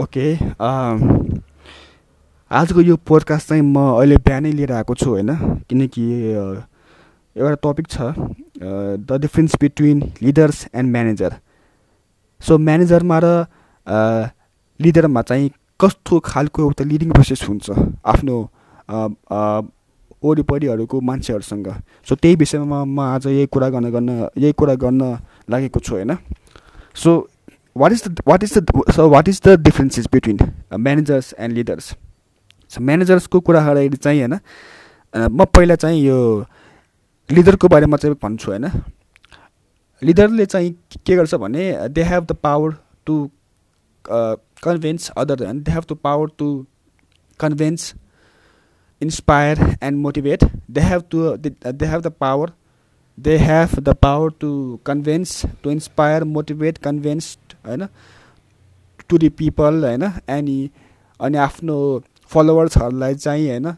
Okay आजको यो podcast चाहिँ म अहिले बिहानै लिएर आएको छु होइन किनकि एउटा टपिक छ the difference between leaders and manager so म्यानेजरमा र लिडरमा चाहिँ कस्तो खालको एउटा लिडिङ प्रोसेस हुन्छ आफ्नो वरिपरिहरूको मान्छेहरूसँग? सो त्यही विषयमा म आज यही कुरा गर्न गर्न यही कुरा गर्न लागेको छु होइन। So what is the what is the so what is the differences between managers and leaders so म्यानेजर्सको कुरा गर्दाखेरि चाहिँ होइन म पहिला चाहिँ यो लिडरको बारेमा चाहिँ भन्छु होइन। लिडरले चाहिँ के गर्छ भने they have the power to convince other and they have the power to convince inspire and motivate they have to they have the power they have the power to convince to inspire motivate convince होइन to the people होइन अनि अनि आफ्नो फलोवर्सहरूलाई चाहिँ होइन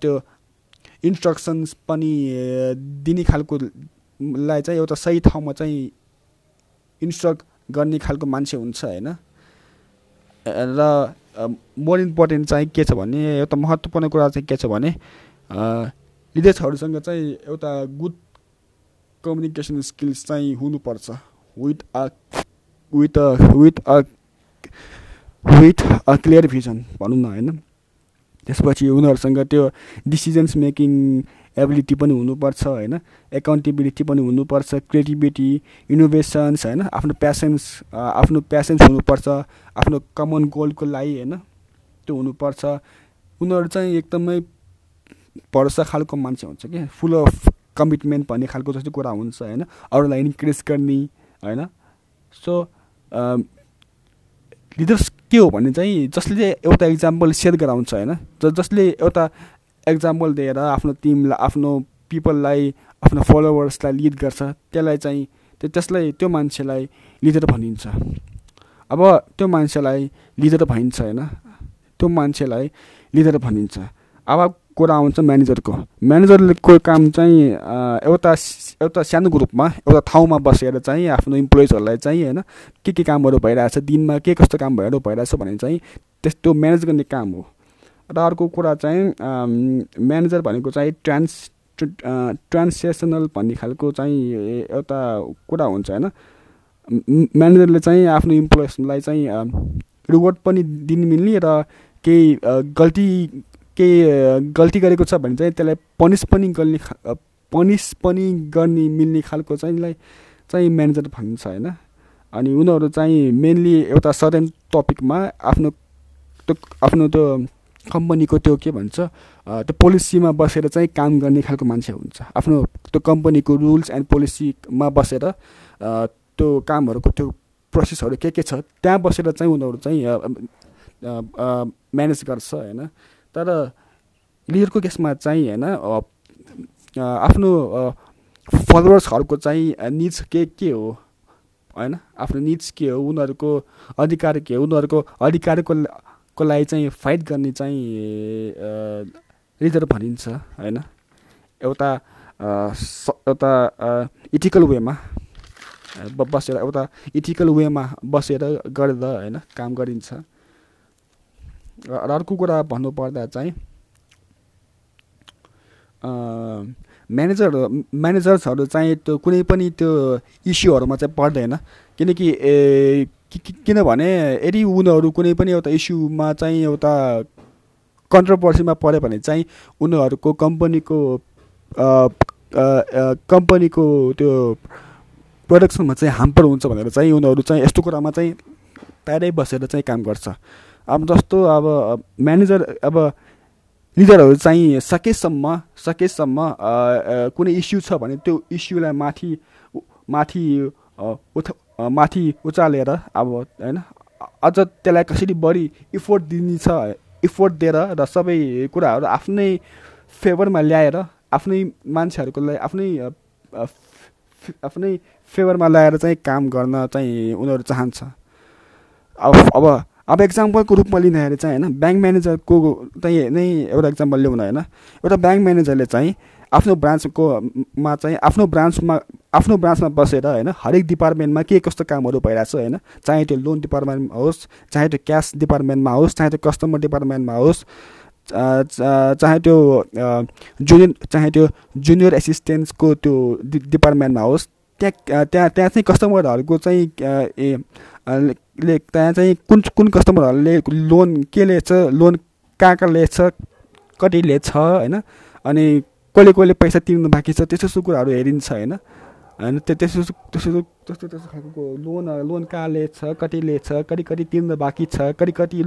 त्यो instructions पनि दिने खालको लाई चाहिँ एउटा सही ठाउँमा चाहिँ इन्स्ट्रक्ट गर्ने खालको मान्छे हुन्छ होइन। र मोर इम्पोर्टेन्ट चाहिँ के छ भने एउटा महत्त्वपूर्ण कुरा चाहिँ के छ भने लिडर्सहरूसँग चाहिँ एउटा गुड कम्युनिकेसन स्किल्स चाहिँ हुनुपर्छ। With a with a with a with a clear vision भनौँ न होइन? त्यसपछि उनीहरूसँग त्यो डिसिजन्स मेकिङ एबिलिटी पनि हुनुपर्छ होइन? एकाउन्टेबिलिटी पनि हुनुपर्छ क्रिएटिभिटी इनोभेसन्स होइन? आफ्नो प्यासन्स आफ्नो प्यासन्स हुनुपर्छ आफ्नो कमन गोलको लागि होइन? त्यो हुनुपर्छ। उनीहरू चाहिँ एकदमै भरोसा खालको मान्छे हुन्छ कि? फुल अफ कमिटमेन्ट भन्ने खालको जस्तो कुरा हुन्छ होइन? अरूलाई इन्करेज गर्ने होइन? सो लिडर्स के हो भने चाहिँ जसले एउटा इक्जाम्पल सेयर गराउँछ होइन? जसले एउटा एक्जाम्पल दिएर आफ्नो टिमलाई आफ्नो पिपललाई आफ्नो फलोवर्सलाई लिड गर्छ त्यसलाई चाहिँ त्यो त्यसलाई त्यो मान्छेलाई लिडर भनिन्छ। अब त्यो मान्छेलाई लिडर भनिन्छ होइन? त्यो मान्छेलाई लिडर भनिन्छ। अब कुरा आउँछ म्यानेजरको। म्यानेजरको काम चाहिँ एउटा एउटा सानो ग्रुपमा एउटा ठाउँमा बसेर चाहिँ आफ्नो इम्प्लोइजहरूलाई चाहिँ होइन के के कामहरू भइरहेछ दिनमा के कस्तो काम भइरहेको भइरहेछ भने चाहिँ त्यस्तो म्यानेज गर्ने काम हो। र अर्को कुरा चाहिँ म्यानेजर भनेको चाहिँ ट्रान्स ट्रान्सेसनल भन्ने खालको चाहिँ एउटा कुरा हुन्छ होइन। म्यानेजरले चाहिँ आफ्नो इम्प्लोइजलाई चाहिँ रिवार्ड पनि दिनु मिल्ने र केही गल्ती केही गल्ती गरेको छ भने चाहिँ त्यसलाई पनिस पनि गर्ने पनिस पनि गर्ने मिल्ने खालको चाहिँ चाहिँ म्यानेजर भनिन्छ होइन? अनि उनीहरू चाहिँ मेनली एउटा सडन टपिकमा आफ्नो त्यो आफ्नो त्यो कम्पनीको त्यो के भन्छ त्यो पोलिसीमा बसेर चाहिँ काम गर्ने खालको मान्छे हुन्छ। आफ्नो त्यो कम्पनीको रुल्स एन्ड पोलिसीमा बसेर त्यो कामहरूको त्यो प्रोसेसहरू के के छ त्यहाँ बसेर चाहिँ उनीहरू चाहिँ म्यानेज गर्छ होइन? तर लिडरको केसमा चाहिँ होइन आफ्नो फलोवर्सहरूको चाहिँ निड्स के के हो? होइन? आफ्नो निड्स के हो? उनीहरूको अधिकार के हो? उनीहरूको अधिकारको को लागि चाहिँ फाइट गर्ने चाहिँ लिडर भनिन्छ होइन? एउटा एउटा इथिकल वेमा बसेर एउटा इथिकल वेमा बसेर गरेर होइन? काम गरिन्छ। र अर्को कुरा भन्नुपर्दा चाहिँ म्यानेजर म्यानेजर्सहरू चाहिँ त्यो कुनै पनि त्यो इस्युहरूमा चाहिँ पर्दैन। किनकि किनभने यदि उनीहरू कुनै पनि एउटा इस्युमा चाहिँ एउटा कन्ट्रोभर्सीमा पऱ्यो भने चाहिँ उनीहरूको कम्पनीको कम्पनीको त्यो प्रडक्सनमा चाहिँ हाम्पर हुन्छ भनेर चाहिँ उनीहरू चाहिँ यस्तो कुरामा चाहिँ तयारै बसेर चाहिँ काम गर्छ। अब जस्तो अब म्यानेजर अब लिडरहरू चाहिँ सकेसम्म सकेसम्म कुनै इस्यु छ भने त्यो इस्युलाई माथि माथि उठ माथि उचालेर अब होइन अझ त्यसलाई कसरी बढी इफोर्ट दिनेछ इफोर्ट दिएर र सबै कुराहरू आफ्नै फेभरमा ल्याएर आफ्नै मान्छेहरूको लागि आफ्नै आफ्नै फेभरमा ल्याएर चाहिँ काम गर्न चाहिँ उनीहरू चाहन्छ। अब अब अब एक्जाम्पलको रूपमा लिँदाखेरि चाहिँ होइन ब्याङ्क म्यानेजरको चाहिँ नै एउटा एक्जाम्पल ल्याउन होइन। एउटा ब्याङ्क म्यानेजरले चाहिँ आफ्नो ब्रान्चको मा चाहिँ आफ्नो ब्रान्चमा आफ्नो ब्रान्चमा बसेर होइन हरेक डिपार्टमेन्टमा के कस्तो कामहरू भइरहेछ होइन चाहे त्यो लोन डिपार्टमेन्टमा होस् चाहे त्यो क्यास डिपार्टमेन्टमा होस् चाहे त्यो कस्टमर डिपार्टमेन्टमा होस् चाहे त्यो जुनियर चाहे त्यो जुनियर एसिस्टेन्ट्सको त्यो डिपार्टमेन्टमा होस् त्यहाँ त्यहाँ त्यहाँ चाहिँ कस्टमरहरूको चाहिँ ए ले त्यहाँ चाहिँ कुन कुन कस्टमरहरूले लोन के लिएछ लोन कहाँ कहाँ लिएछ कति लिएछ होइन? अनि कसले कसले पैसा तिर्नु बाँकी छ त्यस्तो त्यस्तो कुराहरू हेरिन्छ होइन? होइन त्यो त्यस्तो त्यस्तो त्यस्तो त्यस्तो खालको लोन लोन कहाँ लिएछ कति लिएछ कति कति तिर्नु बाँकी छ कति कति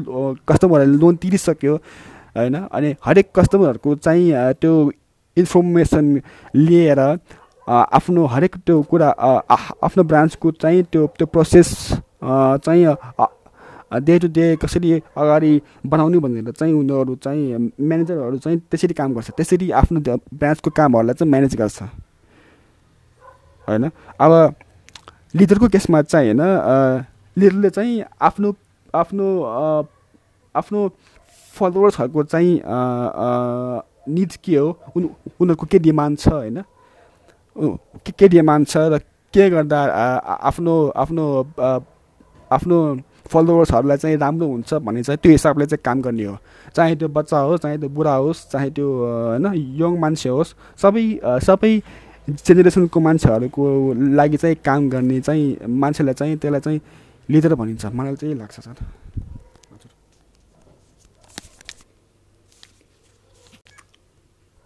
कस्टमरहरूले लोन तिरिसक्यो होइन? अनि हरेक कस्टमरहरूको चाहिँ त्यो इन्फर्मेसन लिएर आफ्नो हरेक त्यो कुरा आफ्नो ब्रान्चको चाहिँ त्यो त्यो प्रोसेस चाहिँ डे टु डे कसरी अगाडि बढाउने भनेर चाहिँ उनीहरू चाहिँ म्यानेजरहरू चाहिँ त्यसरी काम गर्छ। त्यसरी आफ्नो ब्रान्चको कामहरूलाई चाहिँ म्यानेज गर्छ। होइन? अब लिडरको केसमा चाहिँ होइन लिडरले चाहिँ आफ्नो आफ्नो आफ्नो फलोवर्सहरूको चाहिँ निड्स के हो? उन उनीहरूको के डिमान्ड छ होइन? के के डिमान्ड छ र के गर्दा आफ्नो आफ्नो आफ्नो फलोवर्सहरूलाई चाहिँ राम्रो हुन्छ भन्ने चाहिँ त्यो हिसाबले चाहिँ काम गर्ने हो। चाहे त्यो बच्चा होस् चाहे त्यो बुढा होस् चाहे त्यो होइन यङ मान्छे होस् सबै सबै जेनेरेसनको मान्छेहरूको लागि चाहिँ काम गर्ने चाहिँ मान्छेलाई चाहिँ त्यसलाई चाहिँ लिडर भनिन्छ। मलाई चाहिँ लाग्छ सर।